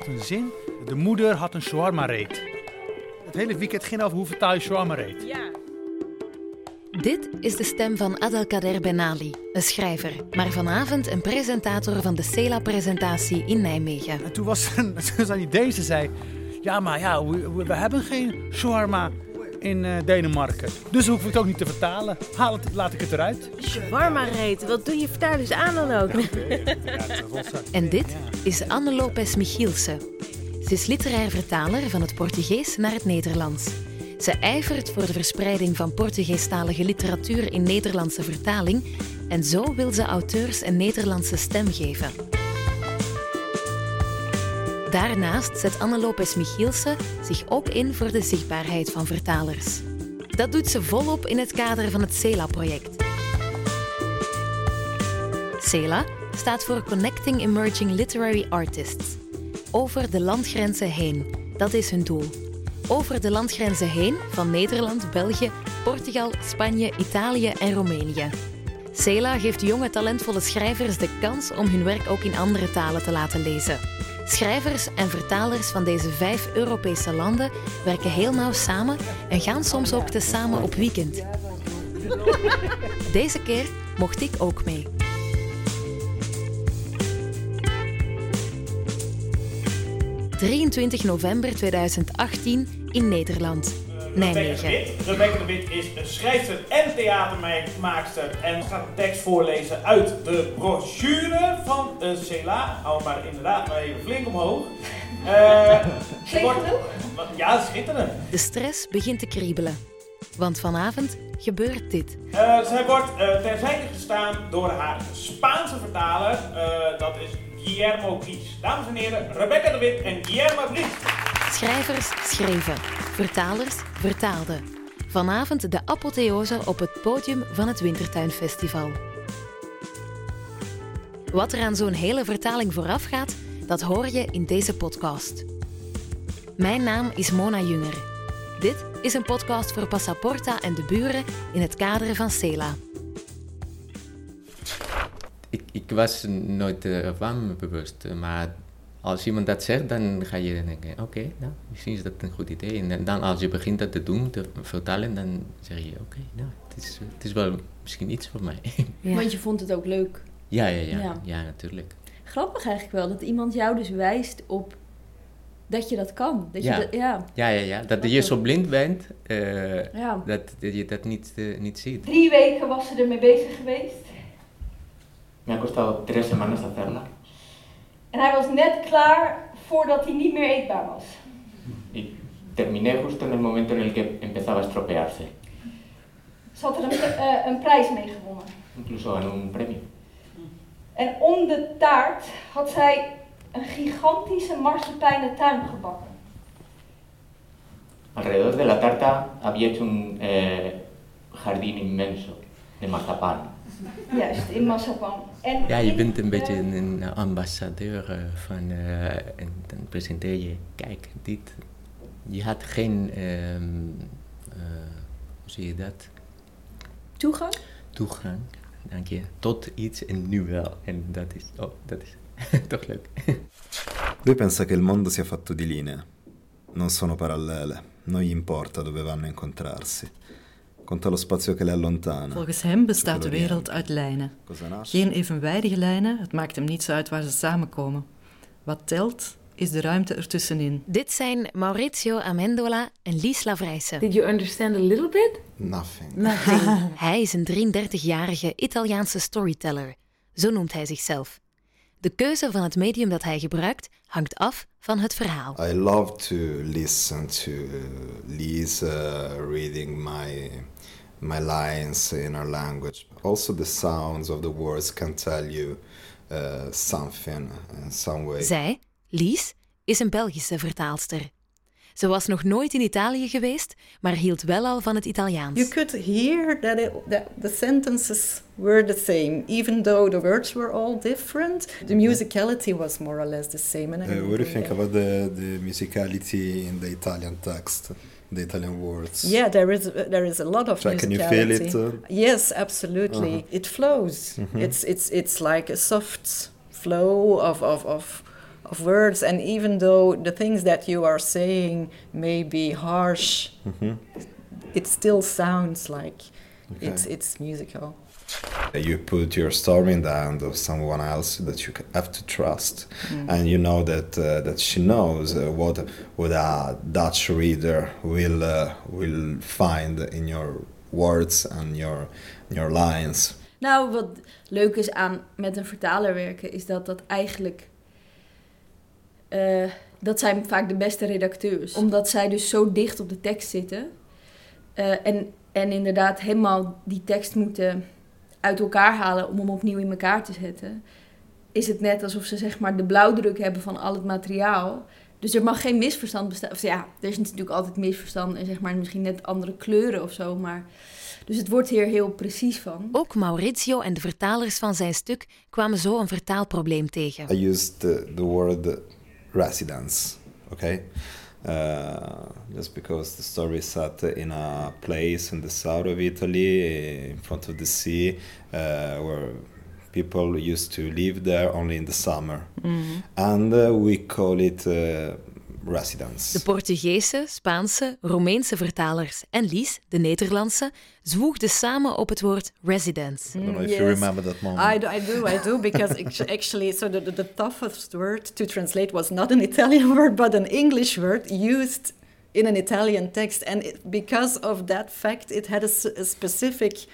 had een zin. De moeder had een shawarma reet. Het hele weekend ging over hoe vertaal je shawarma reet. Ja. Dit is de stem van Adelkader Benali, een schrijver, maar vanavond een presentator van de CELA-presentatie in Nijmegen. En toen was er een, toen was een idee, ze zei... Ja, maar ja, we, we- we hebben geen shawarma in eh, Denemarken. Dus hoef ik het ook niet te vertalen. Haal het, laat ik het eruit. Shawarma reet, wat doe je vertaal eens aan dan ook? En dit is Anne Lopes Michielsen. Ze is literair vertaler van het Portugees naar het Nederlands. Ze ijvert voor de verspreiding van Portugeestalige literatuur in Nederlandse vertaling en zo wil ze auteurs een Nederlandse stem geven. Daarnaast zet Anne Lopes Michielsen zich ook in voor de zichtbaarheid van vertalers. Dat doet ze volop in het kader van het CELA-project. CELA staat voor Connecting Emerging Literary Artists. Over de landgrenzen heen, dat is hun doel. Over de landgrenzen heen van Nederland, België, Portugal, Spanje, Italië en Roemenië. CELA geeft jonge talentvolle schrijvers de kans om hun werk ook in andere talen te laten lezen. Schrijvers en vertalers van deze vijf Europese landen werken heel nauw samen en gaan soms ook tezamen op weekend. Deze keer mocht ik ook mee. ...23 november 2018 in Nederland, Nijmegen. Wit. Rebecca de Wit is een schrijfster en theatermaakster en gaat een tekst voorlezen uit de brochure van de CELA. Hou maar inderdaad maar even flink omhoog. Eh, wordt- Ja, schitterend. De stress begint te kriebelen. Want vanavond gebeurt dit. Eh, zij wordt eh terzijde gestaan door haar Spaanse vertaler, eh, dat is Guillermo Bries. Dames en heren, Rebecca de Wit en Guillermo Bries. Schrijvers schreven, vertalers vertaalden. Vanavond de apotheose op het podium van het Wintertuinfestival. Wat er aan zo'n hele vertaling vooraf gaat, dat hoor je in deze podcast. Mijn naam is Mona Junger. Dit is een podcast voor Passaporta en de buren in het kader van CELA. Ik, ik was nooit eh, ervan bewust, eh, maar als iemand dat zegt, dan ga je denken, oké, nou, misschien is dat een goed idee. En dan als je begint dat te doen, te vertalen, dan zeg je, oké, nou, het is, het is wel misschien iets voor mij. Want je vond het ook leuk. ja, ja, ja, Ja. ja, natuurlijk. Grappig eigenlijk wel dat iemand jou dus wijst op dat je dat kan. Dat Ja. je dat, ja. Ja, ja, ja, dat je zo blind bent, eh, Ja. dat, dat je dat niet, eh, niet ziet. Drie weken was ze ermee bezig geweest. Me ha costado tres semanas hacerla En hij was net klaar voordat hij niet meer eetbaar was. y terminé justo en el momento en el que empezaba a estropearse. Ze had er een, eh, een prijs mee gewonnen. Incluso ganó un premio. En om de taart had zij een gigantische marsepeinen tuin gebakken. Alrededor de la tarta había hecho un eh, jardín inmenso de mazapán. Juist, in Mazzapan. En Ja, je bent een de- beetje een, een ambassadeur eh, van, eh, en dan presenteer je, kijk, dit, je had geen, ehm, eh, hoe zie je dat, Toegang? toegang, dank je, tot iets en nu wel. En dat is, oh, dat is toch leuk. Lui pensa che il mondo sia fatto di linee, non sono parallele, non gli importa dove vanno a incontrarsi. Conta lo spazio che le allontana. Volgens hem bestaat de wereld uit lijnen. Geen evenwijdige lijnen, het maakt hem niets uit waar ze samenkomen. Wat telt, is de ruimte ertussenin. Dit zijn Maurizio Amendola en Lies Lavrijsen. Did you understand a little bit? Nothing. Hij is een 33-jarige Italiaanse storyteller. Zo noemt hij zichzelf. De keuze van het medium dat hij gebruikt hangt af van het verhaal. I love to listen to Lisa reading my my lines in her language. Also, the sounds of the words can tell you uh, something in some way. Zij, Lies, is een Belgische vertaalster. Ze was nog nooit in Italië geweest, maar hield wel al van het Italiaans. You could hear that, it, that the sentences were the same, even though the words were all different. The musicality was more or less the same. And I Uh, what do you think about the, the musicality in the Italian text, the Italian words? Yeah, there is there is a lot of So can you feel it, uh? yes, absolutely. Uh-huh. It flows. Mhm. It's it's it's like a soft flow of of of of words, and even though the things that you are saying may be harsh, Mhm. it still sounds like Okay. it's it's musical. You put your story in the hand of someone else that you have to trust, Mm. and you know that uh, that she knows uh, what what a Dutch reader will uh, will find in your words and your your lines. Nou, wat leuk is aan met een vertaler werken, is dat dat eigenlijk. Eh, dat zijn vaak de beste redacteurs. Omdat zij dus zo dicht op de tekst zitten. eh, en, en inderdaad helemaal die tekst moeten uit elkaar halen om hem opnieuw in elkaar te zetten. Is het net alsof ze zeg maar de blauwdruk hebben van al het materiaal. Dus er mag geen misverstand bestaan. Of ja, er is natuurlijk altijd misverstand en zeg maar misschien net andere kleuren of zo. Maar dus het wordt hier heel precies van. Ook Maurizio en de vertalers van zijn stuk kwamen zo een vertaalprobleem tegen. I used the, the word residence, okay? Uh, just because the story is set in a place in the south of Italy, in front of the sea, uh, where people used to live there only in the summer. Mhm. And uh, we call it residence. De Portugese, Spaanse, Romeinse vertalers en Lies, de Nederlandse, zwoegden samen op het woord residence. I don't know if Yes. you remember that moment. I do, I do, I do, because actually, so the, the, the toughest word to translate was not an Italian word, but an English word used in an Italian text. And it, because of that fact, it had a specific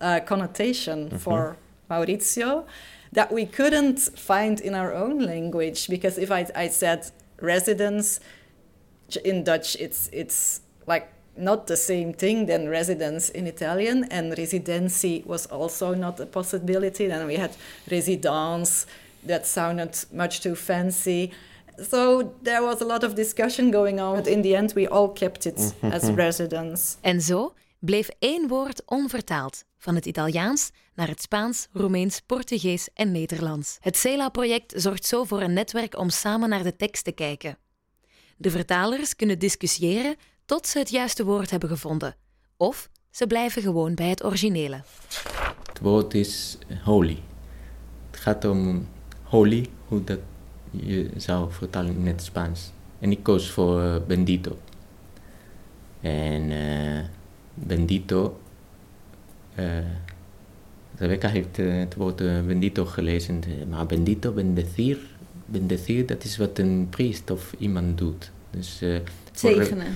uh, connotation for Maurizio that we couldn't find in our own language. Because if I, I said residence, in Dutch, it's it's like not the same thing than residence in Italian, and residency was also not a possibility. Then we had residence, that sounded much too fancy. So there was a lot of discussion going on, but in the end, we all kept it mm-hmm. as residence. En zo bleef één woord onvertaald, van het Italiaans naar het Spaans, Roemeens, Portugees en Nederlands. Het CELA-project zorgt zo voor een netwerk om samen naar de tekst te kijken. De vertalers kunnen discussiëren tot ze het juiste woord hebben gevonden. Of ze blijven gewoon bij het originele. Het woord is holy. Het gaat om holy, hoe dat je zou vertalen in het Spaans. En ik koos voor eh, bendito. En eh, bendito, Rebecca heeft eh, het woord eh, bendito gelezen, eh, maar bendito, bendecir, bendecir, dat is wat een priest of iemand doet. Dus, eh, Zegenen.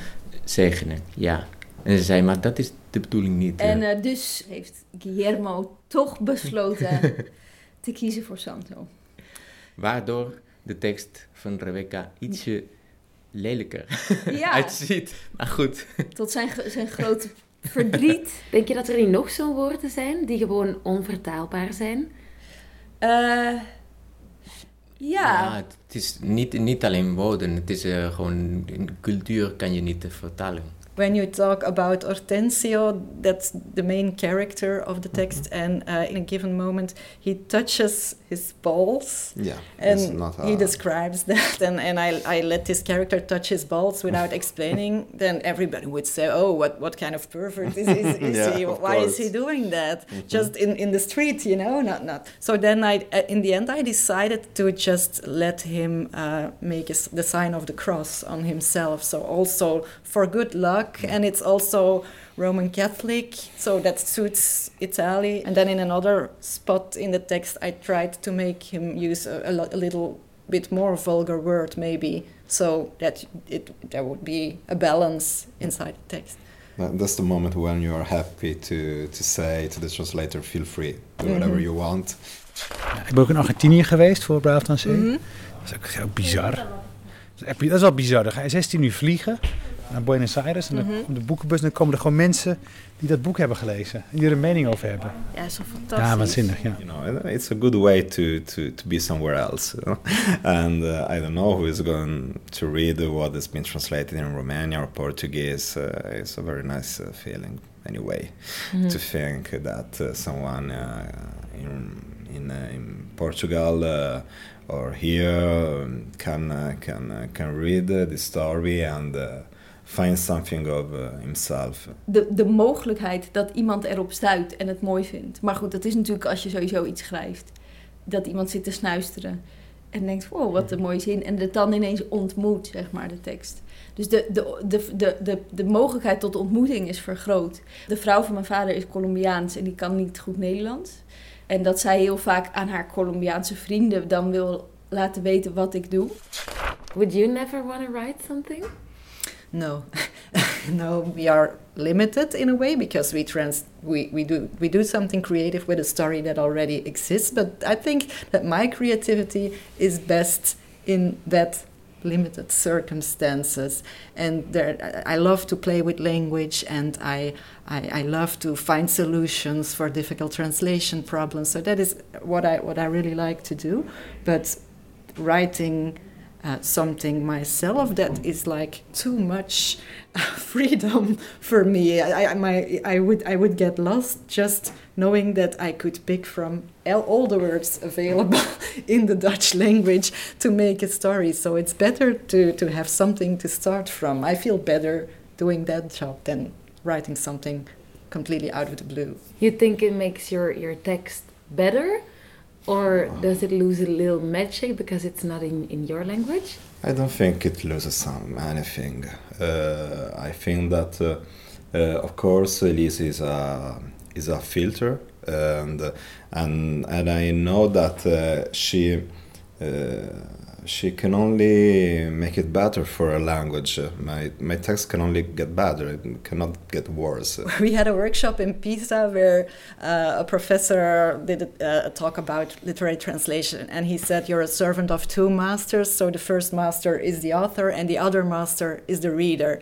Zegenen, ja. En ze zei, maar dat is de bedoeling niet. eh. En eh, dus heeft Guillermo toch besloten te kiezen voor Santo. Waardoor de tekst van Rebecca ietsje lelijker Ja. uitziet. Maar goed. Tot zijn, zijn grote verdriet. Denk je dat er niet nog zo'n woorden zijn die gewoon onvertaalbaar zijn? Eh, ja. Ja, het is niet, niet alleen woorden. Het is eh, gewoon... in cultuur kan je niet vertalen. When you talk about Hortensio, that's the main character of the text, and uh, in a given moment he touches his balls. Yeah, and not he describes that, and, and I, I let this character touch his balls without explaining. then everybody would say, "Oh, what, what kind of pervert is, is, is Yeah, he? Why is he doing that? Mhm. Just in, in the street, you know? Not not." So then I, uh, in the end, I decided to just let him uh, make his, the sign of the cross on himself. So also for good luck, and it's also Roman Catholic, so that suits Italy. And then in another spot in the text, I tried to make him use a, a, lo- a little bit more vulgar word, maybe, so that it there would be a balance inside the text. That's the moment when you are happy to, to say to the translator, feel free, do whatever Mhm. you want. Ja, ik ben ook in Argentinië geweest voor Braaf dan Zee. Mhm. Dat is ook, ook bizar. Dat is, echt bi- dat is wel bizar. Dan ga je 16 uur vliegen naar Buenos Aires en dan Mhm. komt de boekenbus en dan komen er gewoon mensen die dat boek hebben gelezen en die er een mening over hebben. Ja, is toch fantastisch. Ja, waanzinnig, ja. You know, it's a good way to, to, to be somewhere else. you know. And uh, I don't know who is going to read what has been translated in Romania or Portuguese. Uh, it's a very nice uh, feeling, anyway, Mhm. to think that uh, someone uh, in in, uh, in Portugal uh, or here um, can uh, can uh, can read uh, the story and uh, find something of uh, himself. de, de mogelijkheid dat iemand erop stuit en het mooi vindt. Maar goed, dat is natuurlijk als je sowieso iets schrijft. Dat iemand zit te snuisteren. en denkt, wow, wat een mooie zin. En het dan ineens ontmoet, zeg maar, de tekst. Dus de, de, de, de, de, de mogelijkheid tot ontmoeting is vergroot. De vrouw van mijn vader is Colombiaans en die kan niet goed Nederlands. En dat zij heel vaak aan haar Colombiaanse vrienden dan wil laten weten wat ik doe. Would you never want to write something? No, no, we are limited in a way because we trans we, we do we do something creative with a story that already exists. But I think that my creativity is best in that limited circumstances. And there i love to play with language and I, I, I love to find solutions for difficult translation problems. So that is what i what i really like to do. But writing uh, something myself that is like too much freedom for me. I, I, my, I, would, I would get lost just knowing that I could pick from all the words available in the Dutch language to make a story. So it's better to, to have something to start from. I feel better doing that job than writing something completely out of the blue. You think it makes your, your text better? Or does it lose a little magic because it's not in, in your language? I don't think it loses some anything. Uh, I think that, uh, uh, of course, Elise is a is a filter, and and and I know that uh, she uh, she can only make it better for a language. My my text can only get better; it cannot get worse. We had a workshop in Pisa where uh, a professor did a, a talk about literary translation, and he said, "You're a servant of two masters. So the first master is the author, and the other master is the reader."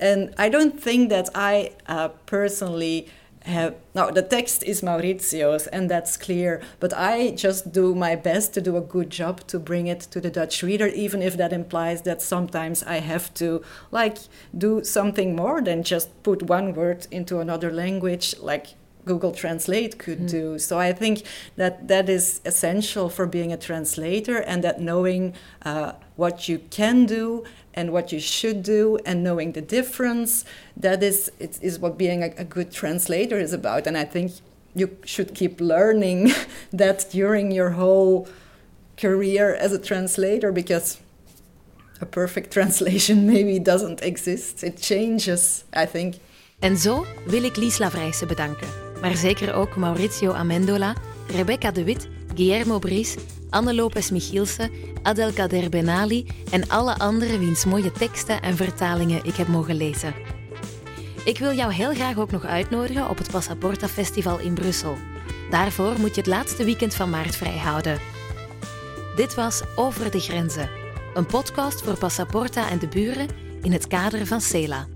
And I don't think that I uh, personally have now the text is Maurizio's and that's clear but I just do my best to do a good job to bring it to the Dutch reader even if that implies that sometimes I have to like do something more than just put one word into another language like Google Translate could mm. do. So I think that that is essential for being a translator and that knowing uh, what you can do and what you should do and knowing the difference that is it is what being a, a good translator is about and i think you should keep learning that during your whole career as a translator because a perfect translation maybe doesn't exist it changes i think En zo wil ik Lies Lavrijse bedanken, maar zeker ook Maurizio Amendola, Rebecca de Wit, Guillermo Bries Anne Lopez Michielsen, Adelkader Benali en alle anderen wiens mooie teksten en vertalingen ik heb mogen lezen. Ik wil jou heel graag ook nog uitnodigen op het Passaporta Festival in Brussel. Daarvoor moet je het laatste weekend van maart vrijhouden. Dit was Over de Grenzen, een podcast voor Passaporta en de buren in het kader van CELA.